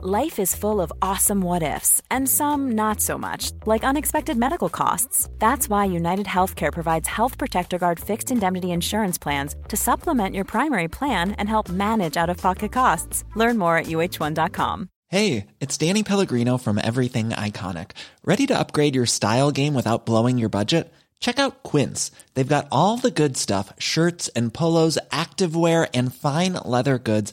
Life is full of awesome what ifs, and some not so much, like unexpected medical costs. That's why United Healthcare provides Health Protector Guard fixed indemnity insurance plans to supplement your primary plan and help manage out of pocket costs. Learn more at uh1.com. Hey, it's Danny Pellegrino from Everything Iconic. Ready to upgrade your style game without blowing your budget? Check out Quince. They've got all the good stuff shirts and polos, activewear, and fine leather goods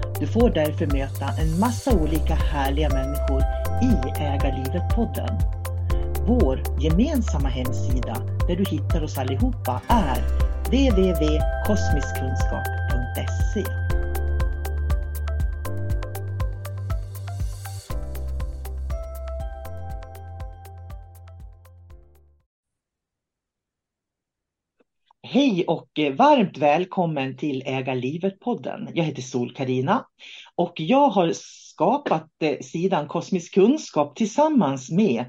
Du får därför möta en massa olika härliga människor i Ägarlivet podden. Vår gemensamma hemsida där du hittar oss allihopa är www.kosmiskkunskap.se Hej och eh, varmt välkommen till Äga livet-podden. Jag heter sol karina och jag har skapat eh, sidan Kosmisk kunskap tillsammans med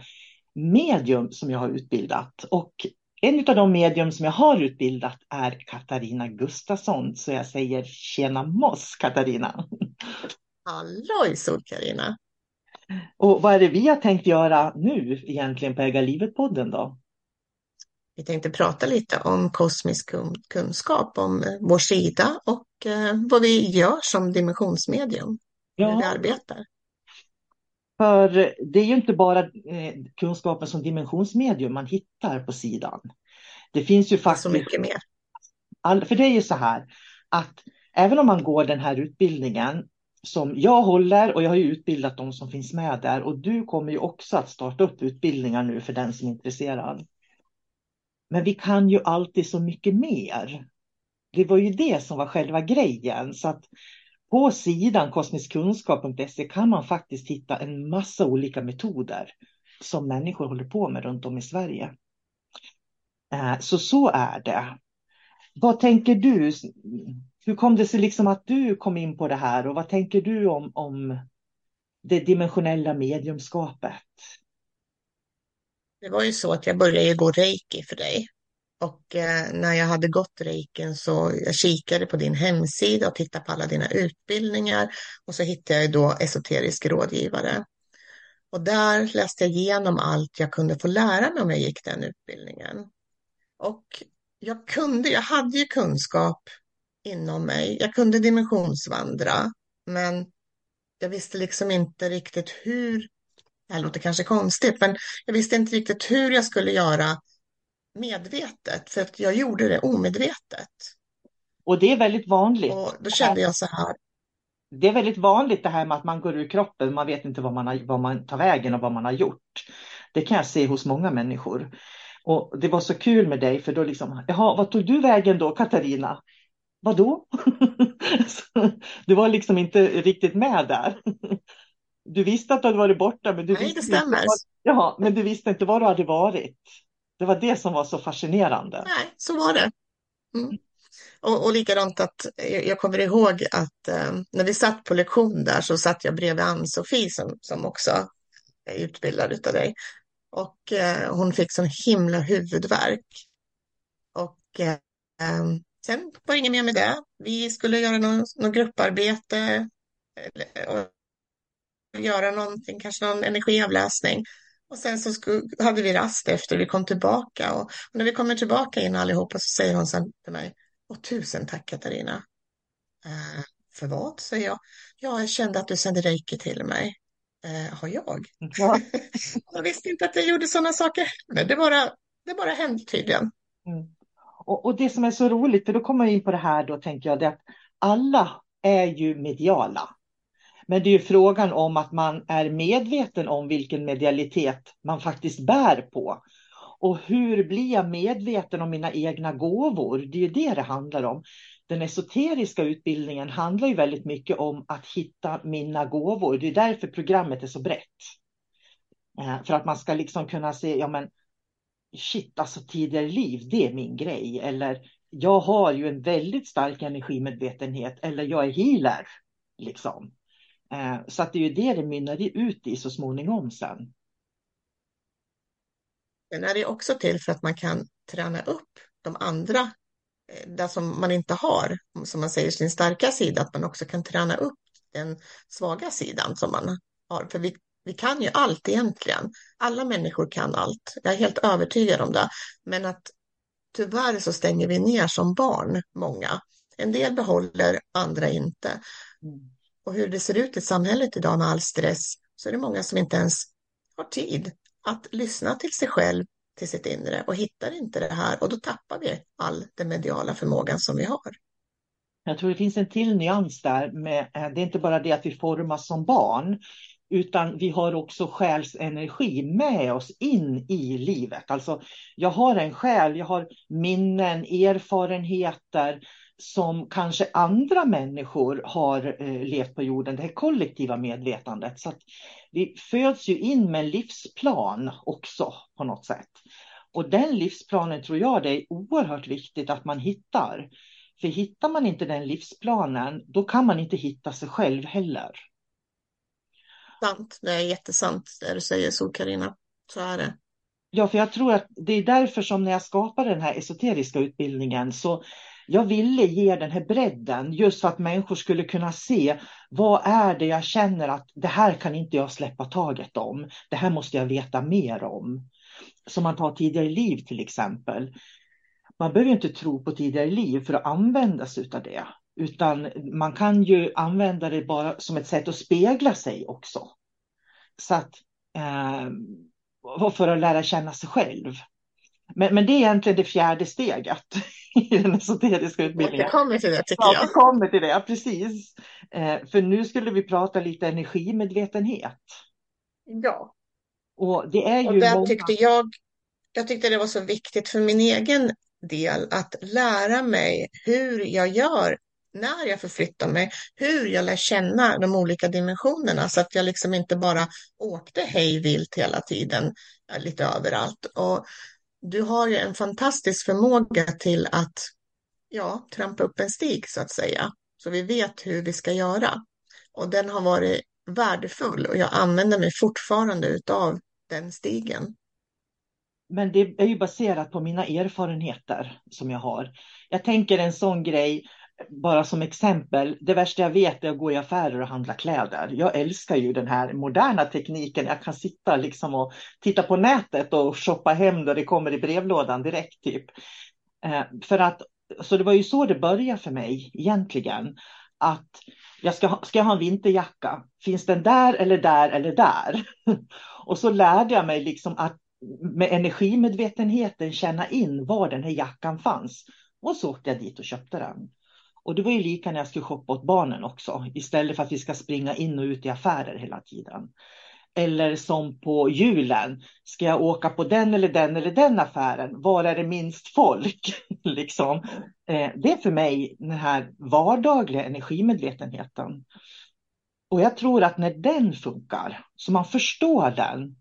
medium som jag har utbildat. Och en av de medium som jag har utbildat är Katarina Gustafsson. Så jag säger tjena moss Katarina. Halloj sol karina Och vad är det vi har tänkt göra nu egentligen på Äga livet-podden då? Vi tänkte prata lite om kosmisk kun- kunskap, om eh, vår sida och eh, vad vi gör som dimensionsmedium, hur vi Ja, arbetar. för det är ju inte bara eh, kunskapen som dimensionsmedium man hittar på sidan. Det finns ju är så faktiskt mycket mer. All, för det är ju så här att även om man går den här utbildningen som jag håller och jag har ju utbildat de som finns med där och du kommer ju också att starta upp utbildningar nu för den som är intresserad. Men vi kan ju alltid så mycket mer. Det var ju det som var själva grejen. Så att på sidan kosmiskkunskap.se kan man faktiskt hitta en massa olika metoder som människor håller på med runt om i Sverige. Eh, så så är det. Vad tänker du? Hur kom det sig liksom att du kom in på det här och vad tänker du om, om det dimensionella mediumskapet? Det var ju så att jag började ju gå reiki för dig. Och eh, när jag hade gått reiken så jag kikade på din hemsida och tittade på alla dina utbildningar. Och så hittade jag då esoterisk rådgivare. Och där läste jag igenom allt jag kunde få lära mig om jag gick den utbildningen. Och jag kunde, jag hade ju kunskap inom mig. Jag kunde dimensionsvandra, men jag visste liksom inte riktigt hur, det här låter kanske konstigt, men jag visste inte riktigt hur jag skulle göra medvetet, för att jag gjorde det omedvetet. Och det är väldigt vanligt. Och då kände jag så här, Det är väldigt vanligt det här med att man går ur kroppen, man vet inte vad man, har, vad man tar vägen och vad man har gjort. Det kan jag se hos många människor. Och det var så kul med dig, för då liksom, jaha, vad tog du vägen då, Katarina? Vadå? Du var liksom inte riktigt med där. Du visste att du hade varit borta, men du, nej, visste inte, var, jaha, men du visste inte var du hade varit. Det var det som var så fascinerande. Nej, så var det. Mm. Och, och likadant att jag, jag kommer ihåg att eh, när vi satt på lektion där så satt jag bredvid Ann-Sofie som, som också är utbildad utav dig. och eh, hon fick sån himla huvudvärk. Och eh, sen var det inget mer med det. Vi skulle göra något, något grupparbete och göra någonting, kanske någon energiavläsning. Och sen så hade vi rast efter vi kom tillbaka. Och, och, när vi kommer tillbaka in allihopa så säger hon sen till mig, Åh, tusen tack Katarina. Eh, för vad, säger jag. Ja, jag kände att du sände reiki till mig. Eh, har jag? Ja. jag visste inte att jag gjorde sådana saker. Men det bara, det bara hände tydligen. Mm. Och, och, det som är så roligt, för då kommer jag in på det här då, tänker jag, det att alla är ju mediala. Men det är ju frågan om att man är medveten om vilken medialitet man faktiskt bär på. Och hur blir jag medveten om mina egna gåvor? Det är ju det det handlar om. Den esoteriska utbildningen handlar ju väldigt mycket om att hitta mina gåvor. Det är därför programmet är så brett. Eh, för att man ska liksom kunna se, ja men shit, alltså tidigare liv, det är min grej. Eller jag har ju en väldigt stark energimedvetenhet. Eller jag är healer. Liksom. Eh, så att det är ju det det mynnar ut i så småningom sen. Den är det också till för att man kan träna upp de andra, eh, där som man inte har, som man säger, sin starka sida, att man också kan träna upp den svaga sidan som man har. För vi, vi kan ju allt egentligen. Alla människor kan allt. Jag är helt övertygad om det. Men att tyvärr så stänger vi ner som barn, många. En del behåller, andra inte. Och hur det ser ut i samhället idag med all stress så är det många som inte ens har tid att lyssna till sig själv, till sitt inre och hittar inte det här och då tappar vi all den mediala förmågan som vi har. Jag tror det finns en till nyans där. Med, eh, det är inte bara det att vi formas som barn, utan vi har också själsenergi med oss in i livet. Alltså, jag har en själ, jag har minnen, erfarenheter som kanske andra människor har eh, levt på jorden, det här kollektiva medvetandet. Så vi föds ju in med en livsplan också på något sätt. Och den livsplanen tror jag det är oerhört viktigt att man hittar. För hittar man inte den livsplanen, då kan man inte hitta sig själv heller. Sant, det är jättesant det du säger så Karina. Så är det. Ja, för jag tror att det är därför som när jag skapade den här esoteriska utbildningen så jag ville ge den här bredden just för att människor skulle kunna se vad är det jag känner att det här kan inte jag släppa taget om. Det här måste jag veta mer om. Som man tar tidigare liv till exempel. Man behöver inte tro på tidigare liv för att använda sig av det. Utan man kan ju använda det bara som ett sätt att spegla sig också. Så att, eh, för att lära känna sig själv. Men, men det är egentligen det fjärde steget i den esoteriska utbildningen. Vi kommer till det tycker jag. Ja, kommer till det, precis. Eh, för nu skulle vi prata lite energimedvetenhet. Ja. Och det är ju och där många... tyckte jag, jag tyckte det var så viktigt för min egen del att lära mig hur jag gör när jag förflyttar mig, hur jag lär känna de olika dimensionerna så att jag liksom inte bara åkte hej vilt hela tiden, lite överallt. Och du har ju en fantastisk förmåga till att ja, trampa upp en stig så att säga. Så vi vet hur vi ska göra. Och den har varit värdefull och jag använder mig fortfarande av den stigen. Men det är ju baserat på mina erfarenheter som jag har. Jag tänker en sån grej, bara som exempel, det värsta jag vet är att gå i affärer och handla kläder. Jag älskar ju den här moderna tekniken. Jag kan sitta liksom och titta på nätet och shoppa hem då det kommer i brevlådan direkt. typ. Eh, för att, så det var ju så det började för mig egentligen. Att jag ska, ska jag ha en vinterjacka? Finns den där eller där eller där? och så lärde jag mig liksom att med energimedvetenheten känna in var den här jackan fanns. Och så åkte jag dit och köpte den. Och det var ju lika när jag skulle shoppa åt barnen också, istället för att vi ska springa in och ut i affärer hela tiden. Eller som på julen, ska jag åka på den eller den eller den affären? Var är det minst folk? liksom. Eh, det är för mig den här vardagliga energimedvetenheten. Och jag tror att när den funkar, så man förstår den,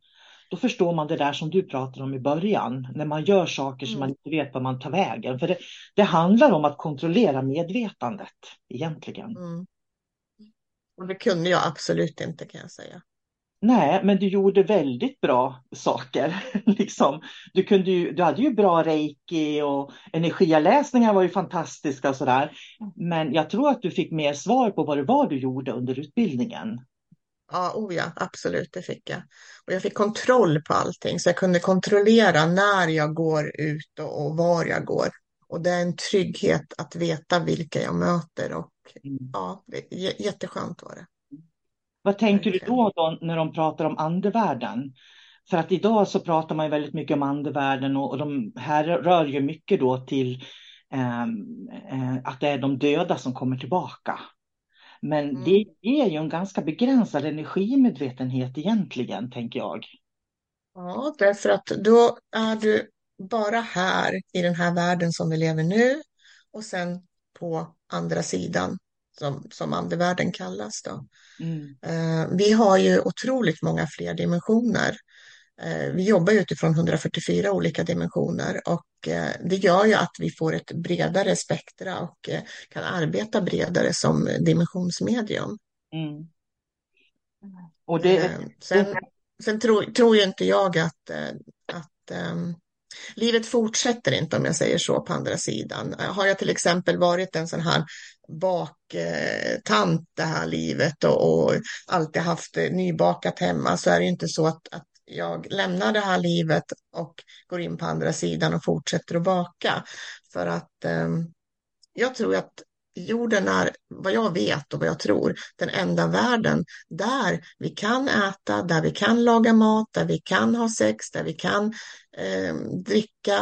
då förstår man det där som du pratade om i början, när man gör saker som man mm. inte vet var man tar vägen. För det, det handlar om att kontrollera medvetandet egentligen. Mm. Och det kunde jag absolut inte kan jag säga. Nej, men du gjorde väldigt bra saker. liksom. du, kunde ju, du hade ju bra reiki och energialäsningar var ju fantastiska och sådär. Men jag tror att du fick mer svar på vad det var du gjorde under utbildningen. Ja, oh ja, absolut, det fick jag. Och jag fick kontroll på allting, så jag kunde kontrollera när jag går ut och, och var jag går. Och det är en trygghet att veta vilka jag möter och mm. ja, jätteskönt var det. Vad tänker du då, då när de pratar om andevärlden? För att idag så pratar man ju väldigt mycket om andevärlden och, och de här rör ju mycket då till eh, eh, att det är de döda som kommer tillbaka. Men mm. det är ju en ganska begränsad energimedvetenhet egentligen, tänker jag. Ja, därför att då är du bara här i den här världen som vi lever nu och sen på andra sidan som, som andevärlden kallas. Då. Mm. Eh, vi har ju otroligt många fler dimensioner. Eh, vi jobbar utifrån 144 olika dimensioner och eh, det gör ju att vi får ett bredare spektra och kan arbeta bredare som dimensionsmedium. Mm. Och det, sen, sen tror, tror ju inte jag att, att um, livet fortsätter inte om jag säger så på andra sidan. Har jag till exempel varit en sån här baktant det här livet och, och alltid haft nybakat hemma så är det inte så att, att jag lämnar det här livet och går in på andra sidan och fortsätter att baka. För att eh, jag tror att jorden är, vad jag vet och vad jag tror, den enda världen där vi kan äta, där vi kan laga mat, där vi kan ha sex, där vi kan eh, dricka.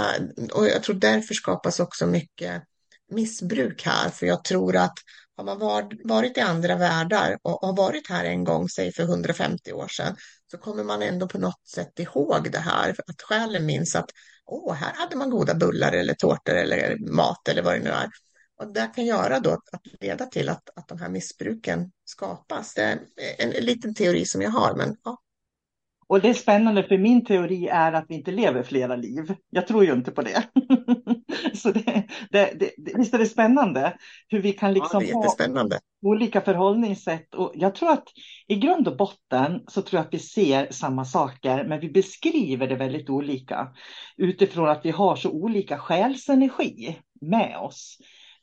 Och jag tror därför skapas också mycket missbruk här, för jag tror att har man varit i andra världar och har varit här en gång, säg för 150 år sedan, så kommer man ändå på något sätt ihåg det här, att själen minns att åh, här hade man goda bullar eller tårtor eller mat eller vad det nu är. Och det kan göra då att leda till att, att de här missbruken skapas. Det är en, en liten teori som jag har, men ja, och det är spännande för min teori är att vi inte lever flera liv. Jag tror ju inte på det. så det, det, det, visst är det spännande hur vi kan liksom ja, ha olika förhållningssätt. Och jag tror att i grund och botten så tror jag att vi ser samma saker, men vi beskriver det väldigt olika utifrån att vi har så olika själsenergi med oss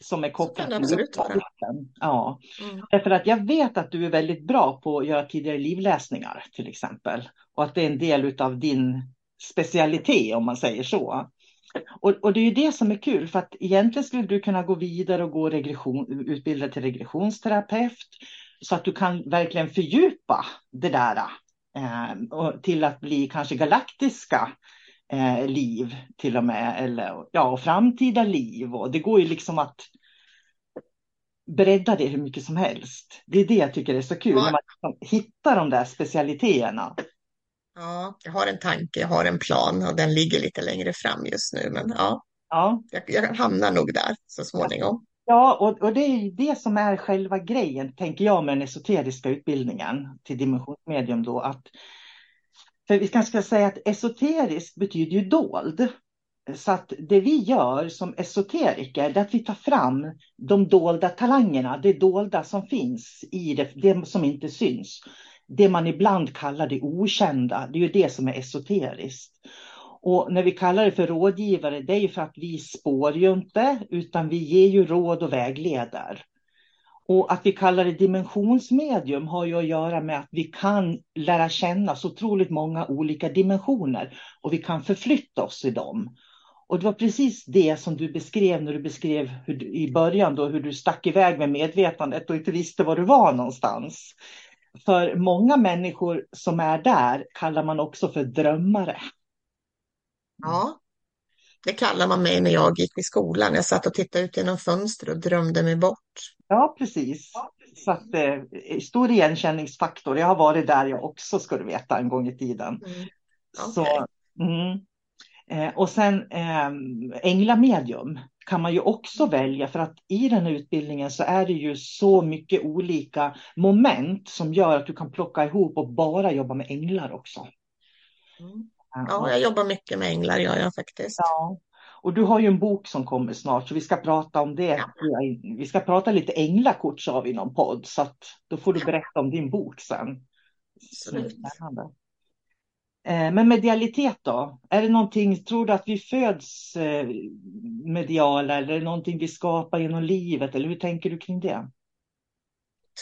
som är kopplad till upplevelsen. Ja. Mm. Därför att jag vet att du är väldigt bra på att göra tidigare livläsningar till exempel. Och att det är en del av din specialitet om man säger så. Och, och, det är ju det som är kul för att egentligen skulle du kunna gå vidare och gå regression, utbilda till regressionsterapeut så att du kan verkligen fördjupa det där eh, till att bli kanske galaktiska eh, liv till och med, eller ja, och framtida liv. Och det går ju liksom att bredda det hur mycket som helst. Det är det jag tycker är så kul, ja. när man liksom hittar de där specialiteterna. Ja, jag har en tanke, jag har en plan och den ligger lite längre fram just nu, men ja, ja. Jag, jag hamnar nog där så småningom. Ja, och, och det är det som är själva grejen, tänker jag, med den esoteriska utbildningen till dimensionsmedium då, att för vi kanske ska säga att esoterisk betyder ju dold. Så att det vi gör som esoteriker är att vi tar fram de dolda talangerna, det dolda som finns i det, det som inte syns. Det man ibland kallar det okända, det är ju det som är esoteriskt. Och när vi kallar det för rådgivare, det är ju för att vi spår ju inte, utan vi ger ju råd och vägleder. Och att vi kallar det dimensionsmedium har ju att göra med att vi kan lära känna så otroligt många olika dimensioner och vi kan förflytta oss i dem. Och det var precis det som du beskrev när du beskrev hur, i början då, hur du stack iväg med medvetandet och inte visste var du var någonstans. För många människor som är där kallar man också för drömmare. Ja, det kallar man mig när jag gick i skolan. Jag satt och tittade ut genom fönstret och drömde mig bort. Ja, precis. Så att, eh, stor igenkänningsfaktor. Jag har varit där jag också, ska du veta, en gång i tiden. Mm. Okay. Så, mm. eh, och sen eh, änglamedium kan man ju också välja för att i den här utbildningen så är det ju så mycket olika moment som gör att du kan plocka ihop och bara jobba med änglar också. Mm. Ja, jag jobbar mycket med änglar, gör jag faktiskt. Ja. Och du har ju en bok som kommer snart, så vi ska prata om det. Ja. Vi ska prata lite änglakort, sa vi i någon podd, så att då får du berätta om din bok sen. Absolut. Eh, men medialitet då? Är det någonting, tror du att vi föds eh, mediala eller är det någonting vi skapar genom livet? Eller hur tänker du kring det?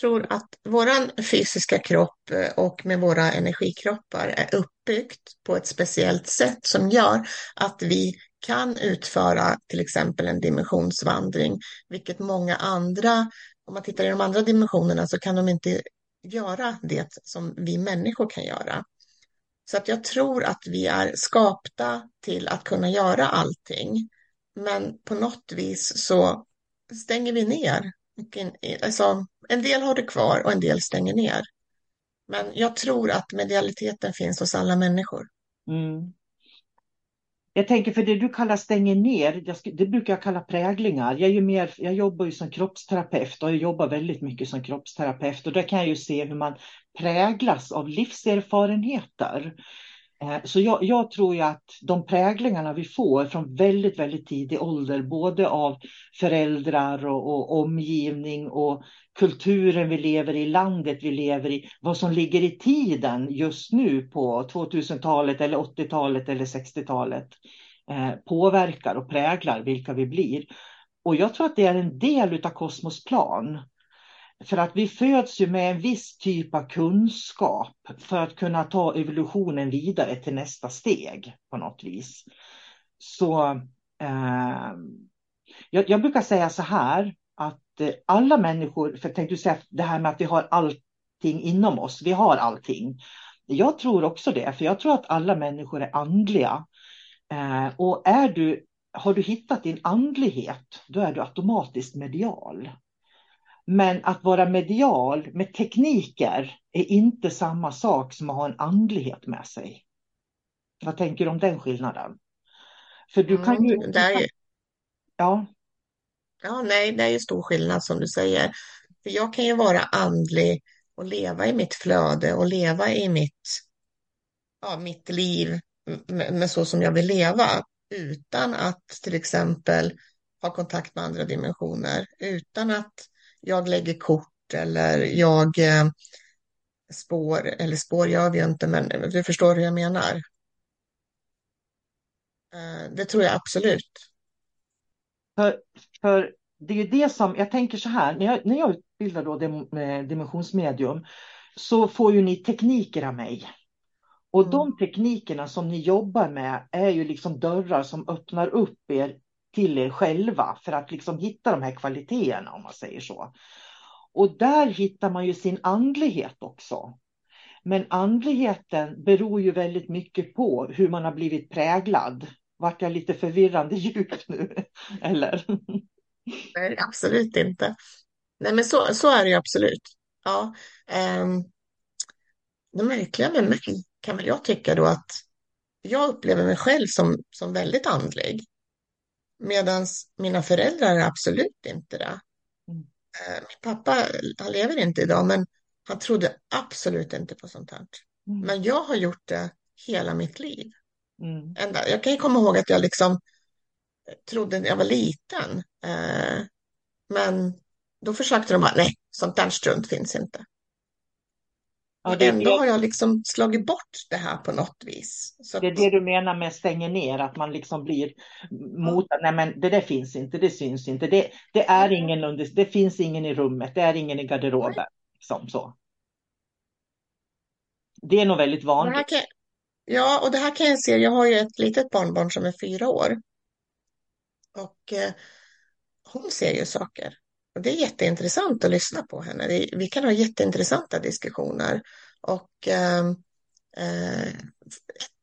Tror att vår fysiska kropp eh, och med våra energikroppar är uppbyggt på ett speciellt sätt som gör att vi kan utföra till exempel en dimensionsvandring, vilket många andra, om man tittar i de andra dimensionerna så kan de inte göra det som vi människor kan göra. Så att jag tror att vi är skapta till att kunna göra allting. Men på något vis så stänger vi ner. Alltså, en del har det kvar och en del stänger ner. Men jag tror att medialiteten finns hos alla människor. Mm. Jag tänker för det du kallar stänger ner, det brukar jag kalla präglingar. Jag, är ju mer, jag jobbar ju som kroppsterapeut och jag jobbar väldigt mycket som kroppsterapeut och där kan jag ju se hur man präglas av livserfarenheter. Eh, så jag, jag, tror ju att de präglingarna vi får från väldigt, väldigt tidig ålder, både av föräldrar och, och, omgivning och kulturen vi lever i, landet vi lever i, vad som ligger i tiden just nu på 2000-talet eller 80-talet eller 60-talet eh, påverkar och präglar vilka vi blir. Och jag tror att det är en del av kosmosplan. För att vi föds ju med en viss typ av kunskap för att kunna ta evolutionen vidare till nästa steg på något vis. Så eh, jag, jag, brukar säga så här att eh, alla människor, för jag tänkte säga det här med att vi har allting inom oss, vi har allting. Jag tror också det, för jag tror att alla människor är andliga. Eh, och är du, har du hittat din andlighet, då är du automatiskt medial. Men att vara medial med tekniker är inte samma sak som att ha en andlighet med sig. Vad tänker du om den skillnaden? För du kan ju... Mm, det är ju... Ja. Ja, nej, det är ju stor skillnad som du säger. För jag kan ju vara andlig och leva i mitt flöde och leva i mitt, ja, mitt liv med, med så som jag vill leva utan att till exempel ha kontakt med andra dimensioner, utan att jag lägger kort eller jag eh, spår, eller spår gör vi inte, men du förstår hur jag menar. Eh, det tror jag absolut. För, för det är ju det som, jag tänker så här, när jag, när jag utbildar då eh, dimensionsmedium så får ju ni tekniker av mig. Och mm. de teknikerna som ni jobbar med är ju liksom dörrar som öppnar upp er till er själva för att liksom hitta de här kvaliteterna om man säger så. Och där hittar man ju sin andlighet också. Men andligheten beror ju väldigt mycket på hur man har blivit präglad. Vart jag lite förvirrande djup nu? Eller? Nej, absolut inte. Nej, men så, så är det ju absolut. Ja, um, det märkliga med mig kan väl jag tycka då att jag upplever mig själv som, som väldigt andlig. Medan mina föräldrar är absolut inte det. Mm. Eh, min pappa, han lever inte idag, men han trodde absolut inte på sånt här. Mm. Men jag har gjort det hela mitt liv. Mm. Ända, jag kan ju komma ihåg att jag liksom trodde när jag var liten. Eh, men då försökte de bara, nej, sånt där strunt finns inte. Ja, det ändå det. har jag liksom slagit bort det här på något vis. Så det är det du menar med stänger ner, att man liksom blir mot, nej men det där finns inte, det syns inte, det, det är ingen under, det finns ingen i rummet, det är ingen i garderoben. Liksom så. Det är nog väldigt vanligt. Kan, ja, och det här kan jag se, jag har ju ett litet barnbarn som är fyra år. Och eh, hon ser ju saker. Det är jätteintressant att lyssna på henne. Vi kan ha jätteintressanta diskussioner. Och eh, eh,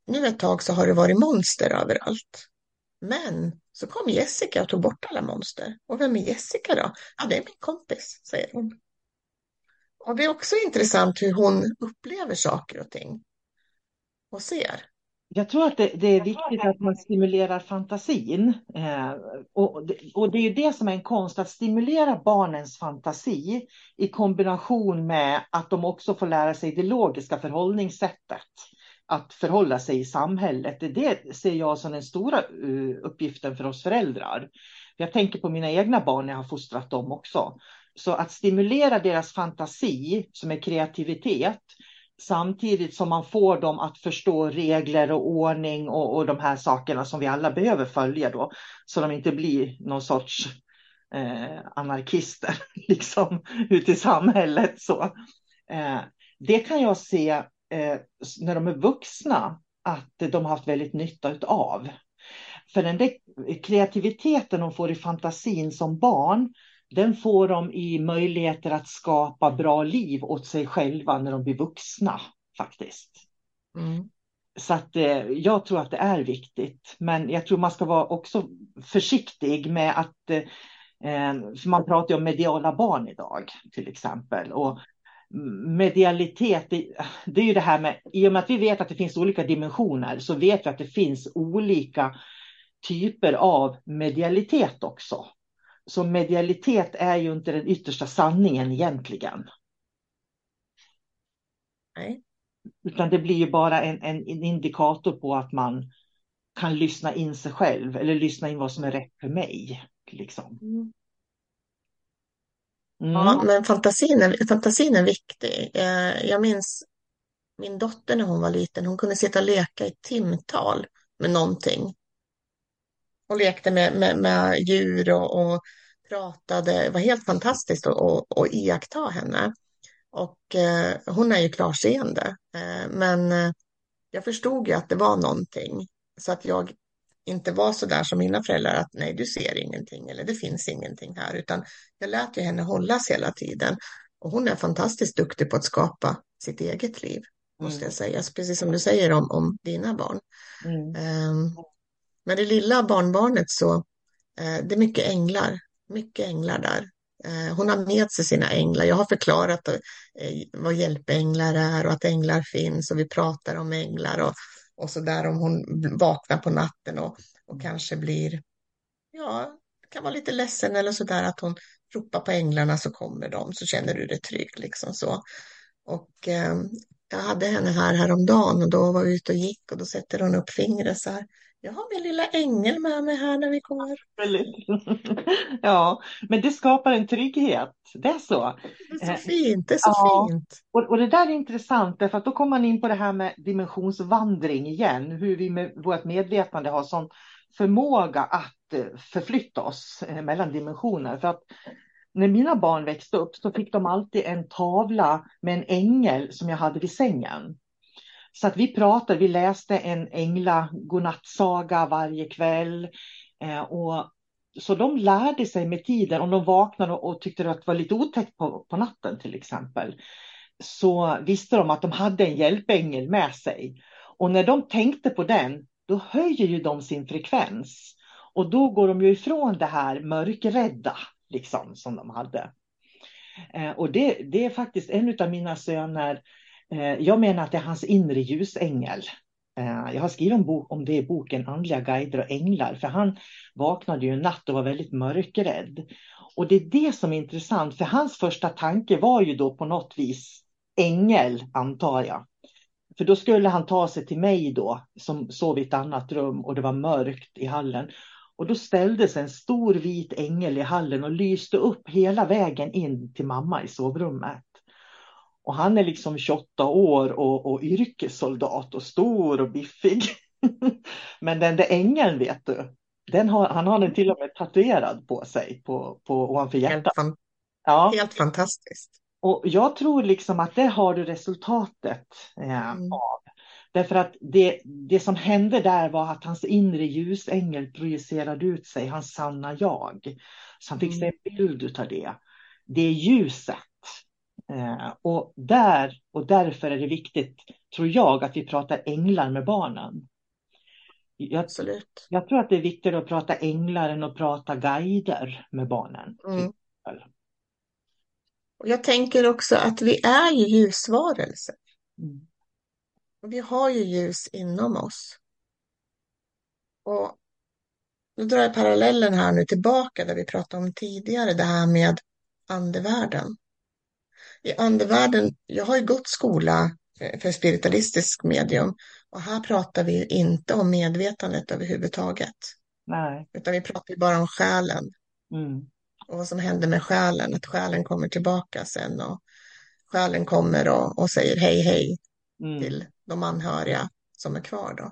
nu ett tag så har det varit monster överallt. Men så kom Jessica och tog bort alla monster. Och vem är Jessica då? Ja, det är min kompis, säger hon. Och det är också intressant hur hon upplever saker och ting och ser. Jag tror att det, det, är viktigt att man stimulerar fantasin. Eh, och, och, det är ju det som är en konst, att stimulera barnens fantasi i kombination med att de också får lära sig det logiska förhållningssättet. Att förhålla sig i samhället. Det ser jag som den stora uh, uppgiften för oss föräldrar. Jag tänker på mina egna barn när jag har fostrat dem också. Så att stimulera deras fantasi, som är kreativitet, samtidigt som man får dem att förstå regler och ordning och, och de här sakerna som vi alla behöver följa då, så de inte blir någon sorts eh, anarkister liksom, ute i samhället. Så. Eh, det kan jag se eh, när de är vuxna att de har haft väldigt nytta av. För den där kreativiteten de får i fantasin som barn, den får de i möjligheter att skapa bra liv åt sig själva när de blir vuxna faktiskt. Mm. Så att eh, jag tror att det är viktigt. Men jag tror man ska vara också försiktig med att, eh, för man pratar ju om mediala barn idag till exempel. Och medialitet, det, det, är ju det här med, i och med att vi vet att det finns olika dimensioner så vet vi att det finns olika typer av medialitet också. Så medialitet är ju inte den yttersta sanningen egentligen. Nej. Utan det blir ju bara en, en, en indikator på att man kan lyssna in sig själv eller lyssna in vad som är rätt för mig. Liksom. Mm. Mm. Ja, men fantasin är, fantasin är viktig. Eh, jag minns min dotter när hon var liten, hon kunde sitta och leka i timtal med någonting. Hon lekte med, med, med djur och, och, pratade. Det var helt fantastiskt att, att, att iaktta henne. Och eh, hon är ju klarseende. Eh, men eh, jag förstod ju att det var någonting. Så att jag inte var så där som mina föräldrar att nej, du ser ingenting eller det finns ingenting här, utan jag lät ju henne hållas hela tiden. Och hon är fantastiskt duktig på att skapa sitt eget liv, måste mm. jag säga, precis som du säger om, om dina barn. Mm. Um, men det lilla barnbarnet så, uh, det är mycket änglar, mycket änglar där. Eh, hon har med sig sina änglar. Jag har förklarat eh, vad hjälpänglar är och att änglar finns och vi pratar om änglar och och så där om hon vaknar på natten och, och kanske blir, ja, kan vara lite ledsen eller så där att hon ropar på änglarna så kommer de så känner du dig trygg liksom så. Och eh, jag hade henne här häromdagen och då var vi ute och gick och då sätter hon upp fingret så här. Jag har min lilla ängel med mig här när vi kommer. Ja, men det skapar en trygghet. Det är så. Det är så fint. Det är så ja. fint. Och, och det där är intressant därför att då kommer man in på det här med dimensionsvandring igen. Hur vi med vårt medvetande har sån förmåga att eh, förflytta oss eh, mellan dimensioner. För att när mina barn växte upp så fick de alltid en tavla med en ängel som jag hade vid sängen. Så att vi pratade, vi läste en ängla godnattsaga varje kväll. Eh, och, så de lärde sig med tiden, om de vaknade och tyckte att det var lite otäckt på, på natten till exempel, så visste de att de hade en hjälpängel med sig. Och när de tänkte på den, då höjer ju de sin frekvens. Och då går de ju ifrån det här mörkrädda, liksom, som de hade. Eh, och det, det är faktiskt en av mina söner, eh, jag menar att det är hans inre ljusängel. Eh, jag har skrivit om, bok, om det i boken Andliga guider och änglar, för han vaknade ju en natt och var väldigt mörkrädd. Och det är det som är intressant, för hans första tanke var ju då på något vis ängel, antar jag. För då skulle han ta sig till mig då, som sov i ett annat rum och det var mörkt i hallen. Och då ställdes en stor vit ängel i hallen och lyste upp hela vägen in till mamma i sovrummet. Och han är liksom 28 år och, och yrkessoldat och stor och biffig. Men den där ängeln vet du, den har, han har den till och med tatuerad på sig på, på, ovanför hjärtat. Helt, ja. helt fantastiskt. Och jag tror liksom att det har du resultatet eh, mm. av. Därför att det, det som hände där var att hans inre ljusängel projicerade ut sig, hans sanna jag. Så han fick se en mm. bild av det. Det är ljuset Eh, och där och därför är det viktigt, tror jag, att vi pratar änglar med barnen. Jag, Absolut. Jag tror att det är viktigare att prata änglar än att prata guider med barnen. Mm. Och jag tänker också att vi är ju ljusvarelser. Mm. Vi har ju ljus inom oss. Och nu drar jag parallellen här nu tillbaka där vi pratade om tidigare, det här med andevärlden i andevärlden, jag har ju gått skola för spiritualistisk medium och här pratar vi inte om medvetandet överhuvudtaget. Nej. Utan vi pratar ju bara om själen. Mm. Och vad som händer med själen, att själen kommer tillbaka sen och själen kommer och, och säger hej hej, mm. till de anhöriga som är kvar då.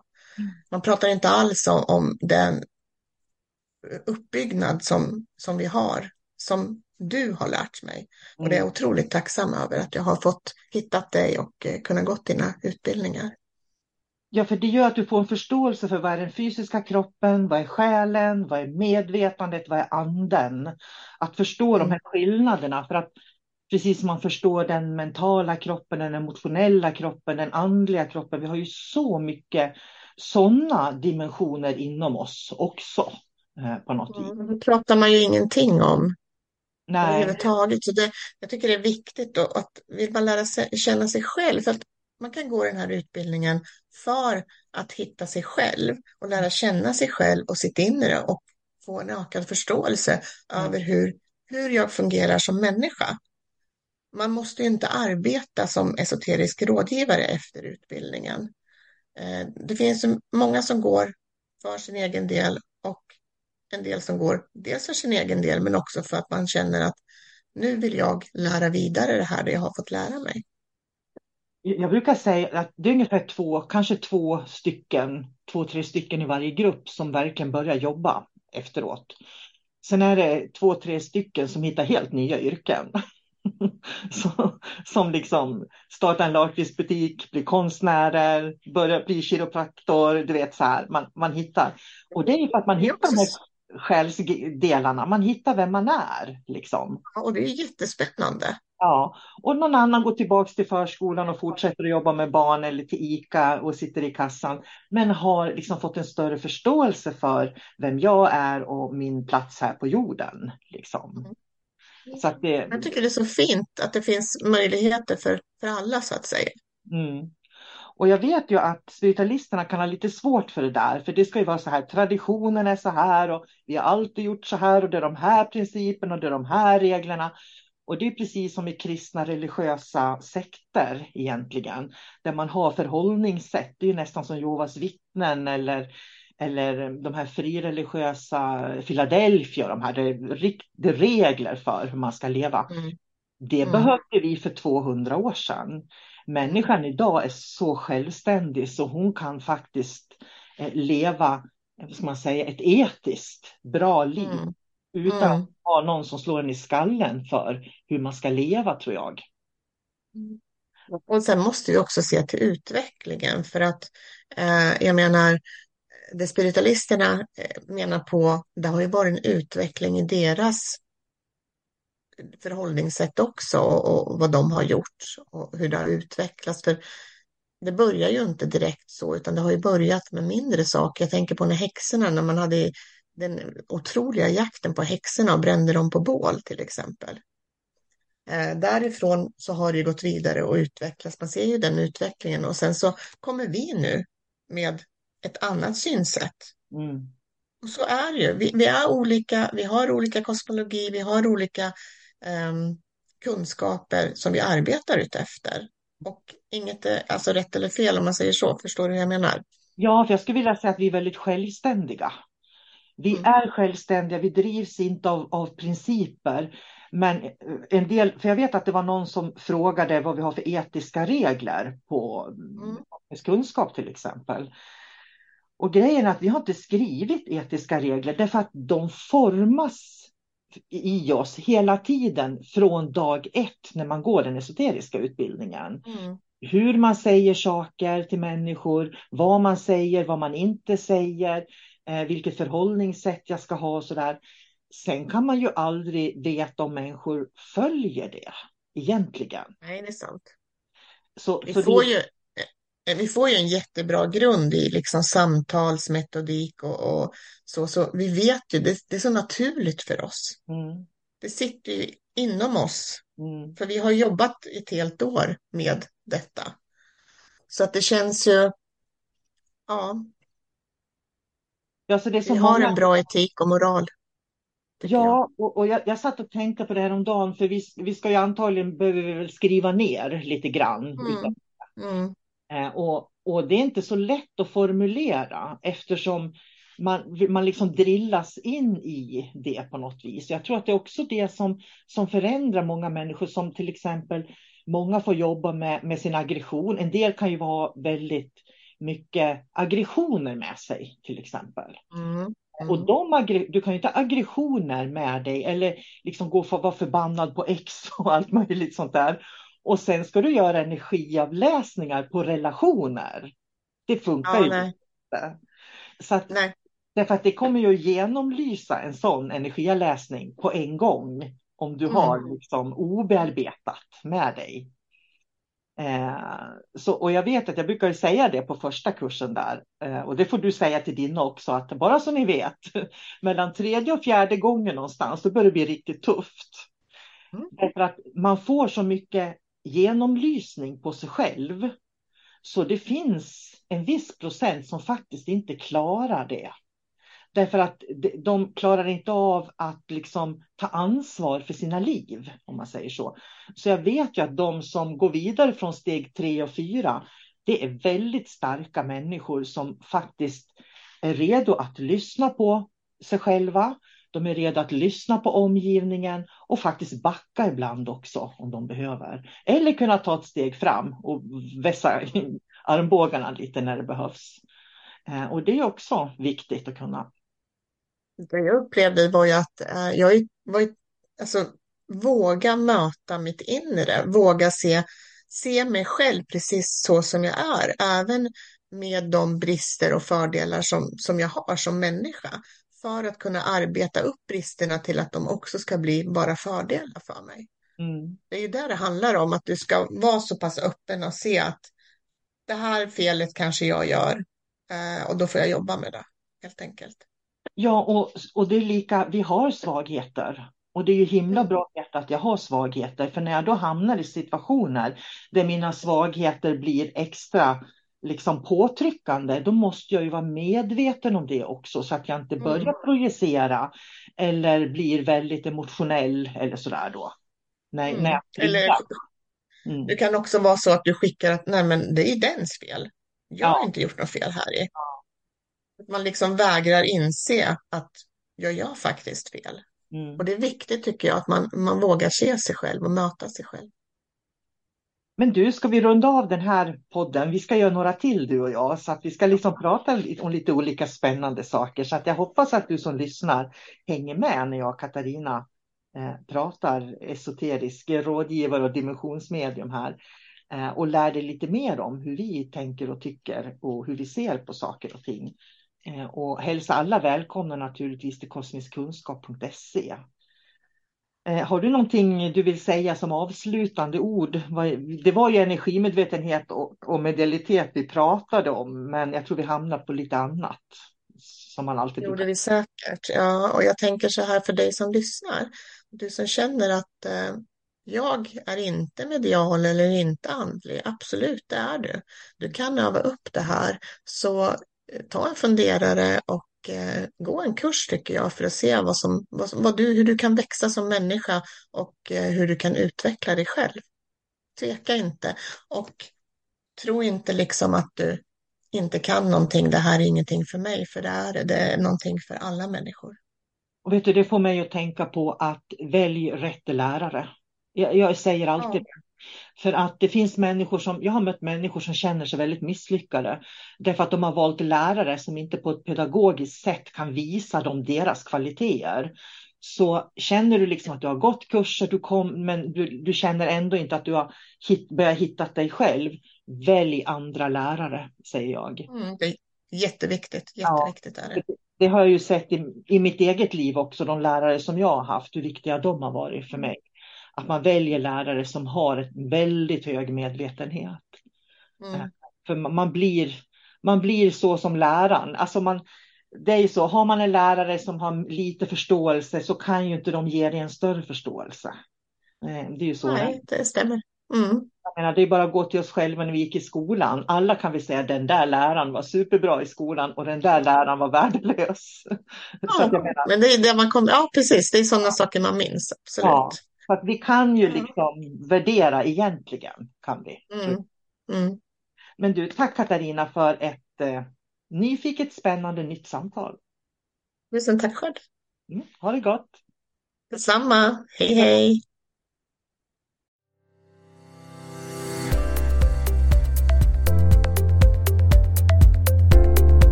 Man pratar inte alls om, om den uppbyggnad som, som vi har, som du har lärt mig. Och det är jag otroligt tacksam över att jag har fått hittat dig och eh, kunna gått dina utbildningar. Ja, för det gör att du får en förståelse för vad är den fysiska kroppen, vad är själen, vad är medvetandet, vad är anden? Att förstå mm. de här skillnaderna för att precis som man förstår den mentala kroppen, den emotionella kroppen, den andliga kroppen. Vi har ju så mycket sådana dimensioner inom oss också. Eh, på något vis. Mm, det pratar man ju ingenting om. Nej. Överhuvudtaget. Så det, jag tycker det är viktigt då, att vill man lära sig känna sig själv. För att man kan gå den här utbildningen för att hitta sig själv och lära känna sig själv och sitt inre och få en ökad förståelse mm. över hur, hur jag fungerar som människa. Man måste ju inte arbeta som esoterisk rådgivare efter utbildningen. Eh, det finns många som går för sin egen del och en del som går dels för sin egen del men också för att man känner att nu vill jag lära vidare det här det jag har fått lära mig. Jag brukar säga att det är ungefär två, kanske två stycken, två, tre stycken i varje grupp som verkligen börjar jobba efteråt. Sen är det två, tre stycken som hittar helt nya yrken. som, som liksom startar en lakritsbutik, blir konstnärer, börjar bli kiropraktor, du vet så här, man, man hittar. Och det är för att man hittar de här själsdelarna, man hittar vem man är. Liksom. Ja, och det är jättespännande. Ja, och någon annan går tillbaka till förskolan och fortsätter att jobba med barn eller till ICA och sitter i kassan. Men har liksom fått en större förståelse för vem jag är och min plats här på jorden. Liksom. Så det... Jag tycker det är så fint att det finns möjligheter för, för alla så att säga. Mm. Och jag vet ju att spiritualisterna kan ha lite svårt för det där, för det ska ju vara så här, traditionen är så här och vi har alltid gjort så här och det är de här principerna och det är de här reglerna. Och det är precis som i kristna religiösa sekter egentligen, där man har förhållningssätt. Det är nästan som Jehovas vittnen eller, eller de här frireligiösa Philadelphia, de här, regler för hur man ska leva. Mm. Det mm. behövde vi för 200 år sedan. Människan idag är så självständig så hon kan faktiskt eh, leva, ska man säga, ett etiskt bra liv. Mm. Utan mm. att ha någon som slår en i skallen för hur man ska leva tror jag. Mm. Och sen måste vi också se till utvecklingen för att eh, jag menar det spiritualisterna eh, menar på, det har ju varit en utveckling i deras förhållningssätt också och vad de har gjort och hur det har utvecklats. För det börjar ju inte direkt så, utan det har ju börjat med mindre saker. Jag tänker på när häxorna, när man hade den otroliga jakten på häxorna och brände dem på bål till exempel. Eh, därifrån så har det gått vidare och utvecklats. Man ser ju den utvecklingen och sen så kommer vi nu med ett annat synsätt. Mm. Och så är det ju. Vi, vi, är olika, vi har olika kosmologi, vi har olika um, kunskaper som vi arbetar utefter. Och inget är alltså rätt eller fel om man säger så. Förstår du hur jag menar? Ja, för jag skulle vilja säga att vi är väldigt självständiga. Vi mm. är självständiga, vi drivs inte av, av principer. Men en del, för jag vet att det var någon som frågade vad vi har för etiska regler på mm. kunskap till exempel. Och grejen är att vi har inte skrivit etiska regler därför att de formas i oss hela tiden från dag ett när man går den esoteriska utbildningen. Mm. Hur man säger saker till människor, vad man säger, vad man inte säger, eh, vilket förhållningssätt jag ska ha och sådär. Sen kan man ju aldrig veta om människor följer det egentligen. Nej, det är sant. Så, vi, så får det... ju, vi får ju en jättebra grund i liksom samtalsmetodik och, och så, så vi vet ju, det, det, är så naturligt för oss. Mm. Det sitter ju inom oss, mm. för vi har jobbat ett helt år med detta. Så att det känns ju, ja. ja så det vi många... har en bra etik och moral. Ja, och, och jag, jag satt och tänkte på det här om dagen, för vi, vi ska ju antagligen väl skriva ner lite grann. Mm. Mm. Eh, och, och det är inte så lätt att formulera eftersom man, man liksom drillas in i det på något vis. Jag tror att det är också det som, som förändrar många människor som till exempel många får jobba med, med sin aggression. En del kan ju ha väldigt mycket aggressioner med sig till exempel. Mm. Mm. Och de du kan ju inte ha aggressioner med dig eller liksom gå för att vara förbannad på X och allt möjligt sånt där. Och sen ska du göra energiavläsningar på relationer. Det funkar Ja, ju nej. inte. Så att, Nej. därför att det kommer ju att genomlysa en sån energiavläsning på en gång. Om du Mm. har liksom obearbetat med dig. Eh, så, och jag vet att jag brukar säga det på första kursen där. Eh, och det får du säga till dina också. Att bara så ni vet. Mellan tredje och fjärde gången någonstans. Då börjar det bli riktigt tufft. Mm. Därför att man får så mycket genomlysning på sig själv. Så det finns en viss procent som faktiskt inte klarar det. Därför att de- klarar inte av att liksom ta ansvar för sina liv, om man säger så. Så jag vet ju att de som går vidare från steg tre och fyra, det är väldigt starka människor som faktiskt är redo att lyssna på sig själva. De är redo att lyssna på omgivningen och faktiskt backa ibland också om de behöver. Eller kunna ta ett steg fram och vässa armbågarna lite när det behövs. Eh, och det är också viktigt att kunna. Det jag upplevde var ju att eh, jag var ju, alltså, våga möta mitt inre, våga se, se mig själv precis så som jag är, även med de brister och fördelar som, som jag har som människa, för att kunna arbeta upp bristerna till att de också ska bli bara fördelar för mig. Mm. Det är ju där det handlar om, att du ska vara så pass öppen och se att det här felet kanske jag gör eh, och då får jag jobba med det, helt enkelt. Ja, och, och det är lika, vi har svagheter. Och det är ju himla bra att jag har svagheter, för när jag då hamnar i situationer där mina svagheter blir extra liksom påtryckande, då måste jag ju vara medveten om det också så att jag inte börjar Mm. projicera eller blir väldigt emotionell eller sådär då. När, Mm. när Eller. Mm. det kan också vara så att du skickar att nej men det är dens fel. Jag har Ja. inte gjort något fel här i. Att man liksom vägrar inse att jag gör faktiskt fel. Mm. Och det är viktigt tycker jag att man, man vågar se sig själv och möta sig själv. Men du, ska vi runda av den här podden? Vi ska göra några till du och jag, så att vi ska liksom prata om lite olika spännande saker. Så att jag hoppas att du som lyssnar hänger med när jag och Katarina eh, pratar esoterisk rådgivare och dimensionsmedium här. Eh, och lär dig lite mer om hur vi tänker och tycker och hur vi ser på saker och ting. Eh, och hälsa alla välkomna naturligtvis till kosmiskkunskap.se. Eh, Har du någonting du vill säga som avslutande ord? Det var ju energimedvetenhet och, medialitet vi pratade om, men jag tror vi hamnar på lite annat. Som man alltid gjorde vi säkert. Ja, och jag tänker så här för dig som lyssnar. Du som känner att eh, jag är inte medial eller inte andlig. Absolut, det är du. Du kan öva upp det här. Så ta en funderare och eh, gå en kurs tycker jag för att se vad som, vad, vad du, hur du kan växa som människa och eh, hur du kan utveckla dig själv. Tveka inte och tro inte liksom att du inte kan någonting, det här är ingenting för mig, för det är det. Det är någonting för alla människor. Och vet du, det får mig att tänka på att välj rätt lärare. Jag, jag säger alltid Ja. För att det finns människor som, jag har mött människor som känner sig väldigt misslyckade. Därför att de har valt lärare som inte på ett pedagogiskt sätt kan visa dem deras kvaliteter. Så känner du liksom att du har gått kurser, du kom, men du, du känner ändå inte att du har hit, börjat hitta dig själv. Välj andra lärare, säger jag. Mm, det är jätteviktigt, Ja. jätteviktigt är det. Det har jag ju sett i, i mitt eget liv också, de lärare som jag har haft, hur viktiga de har varit för mig. Att man väljer lärare som har en väldigt hög medvetenhet. Mm. För man blir, man blir så som läraren. Alltså man, det är ju så, har man en lärare som har lite förståelse så kan ju inte de ge dig en större förståelse. Eh, Det är ju så. Nej, det stämmer. Mm. Jag menar, det är bara att gå till oss själva när vi gick i skolan. Alla kan vi säga den där läraren var superbra i skolan och den där läraren var värdelös. Ja, menar, men det är det man kommer, ja precis, det är sådana saker man minns, absolut. Ja. Så att vi kan ju Ja. liksom värdera egentligen. Kan vi. Mm. Mm. Men du, tack Katarina för ett eh, nyfiket, spännande nytt samtal. Tusen tack själv. Mm, ha det gott! Detsamma. Hej hej.